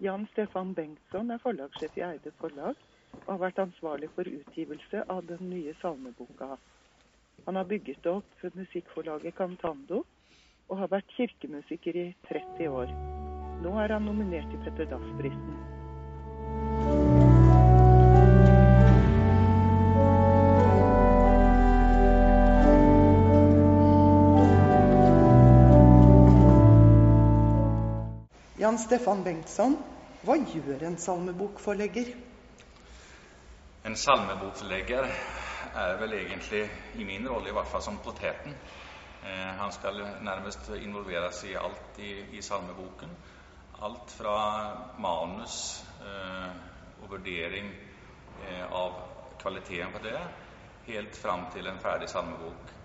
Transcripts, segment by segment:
Jan Stefan Bengtsson er forlagssjef i Eide forlag og har vært ansvarlig for utgivelse av den nye salmeboka. Han har bygget opp musikkforlaget Cantando og har vært kirkemusiker i 30 år. Nå er han nominert til Petter Dass-prisen. Jan Stefan Bengtsson, hva gjør en salmebokforlegger? En salmebokforlegger er vel egentlig, i min rolle i hvert fall, som poteten. Eh, han skal nærmest involveres i alt i, i salmeboken. Alt fra manus eh, og vurdering eh, av kvaliteten på det, helt fram til en ferdig salmebok.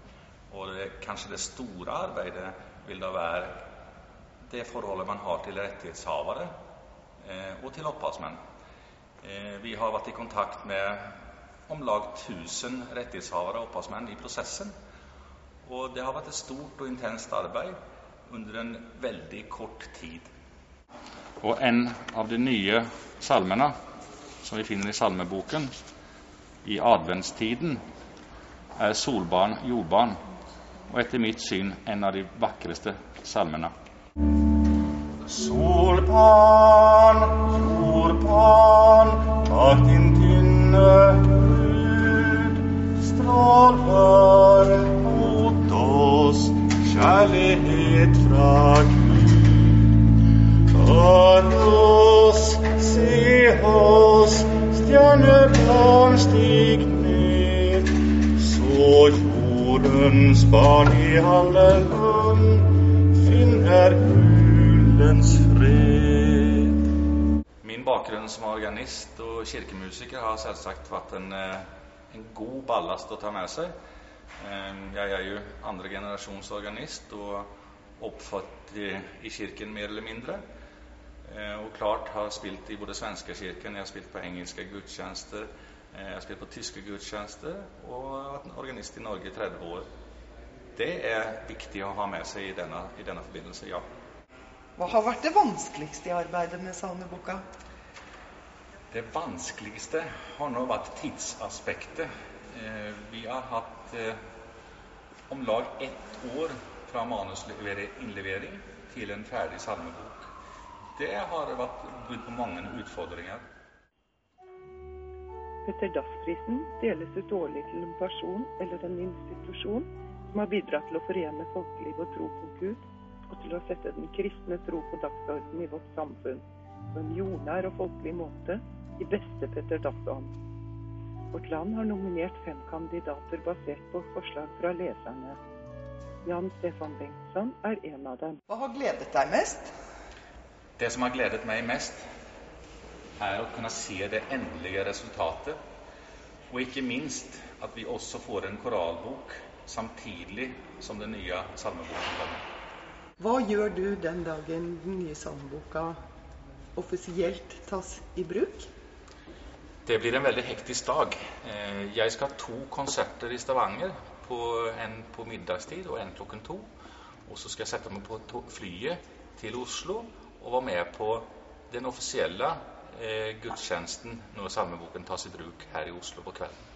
Og det, kanskje det store arbeidet vil da være det forholdet man har til rettighetshavere eh, og til opphavsmenn. Eh, vi har vært i kontakt med om lag 1000 rettighetshavere og opphavsmenn i prosessen. Og det har vært et stort og intenst arbeid under en veldig kort tid. Og en av de nye salmene som vi finner i salmeboken i adventstiden, er 'Solbarn, jordbarn', og etter mitt syn en av de vakreste salmene. Solbarn, jordbarn, bak din tynne hud. Stråler mot oss kjærlighet fra Gud. Hør oss, se oss, stjernebarn stig ned, så jordens barn i alle land finner julens fred. Min bakgrunn som organist og kirkemusiker har selvsagt vært en, eh, en god ballast å ta med seg. Eh, Jeg er jo andre generasjons organist og oppfødt i, i kirken mer eller mindre. Eh, Og klart har spilt i både svenske kirken, jeg har spilt på engelske gudstjenester, jeg har spilt på tyske gudstjenester og vært organist i Norge i 30 år. Det er viktig å ha med seg i denne, i denne forbindelse, ja. Hva har vært det vanskeligste i arbeidet med salmeboka? Det vanskeligste har nå vært tidsaspektet. Eh, Vi har hatt eh, om lag ett år fra manusinnlevering til en ferdig salmebok. Det har vært bud på mange utfordringer. Petter Dass-prisen deles ut årlig til en person eller en institusjon som har bidratt til å forene folkeliv og tro på Gud, og til å sette den kristne tro på dagsordenen i vårt samfunn på en jordnær og folkelig måte i beste Petter Dass-ånd. Vårt land har nominert fem kandidater basert på forslag fra leserne. Jan Stefan Bengtsson er en av dem. Hva har gledet deg mest? Det som har gledet meg mest, er å kunne se det endelige resultatet. Og ikke minst at vi også får en koralbok samtidig som den nye salmeboken kommer. Hva gjør du den dagen den nye salmeboka offisielt tas i bruk? Det blir en veldig hektisk dag. Eh, Jeg skal ha to konserter i Stavanger. På en på middagstid og en klokken to. Og så skal jeg sette meg på flyet til Oslo og være med på den offisielle eh, gudstjenesten når salmeboken tas i bruk her i Oslo på kvelden.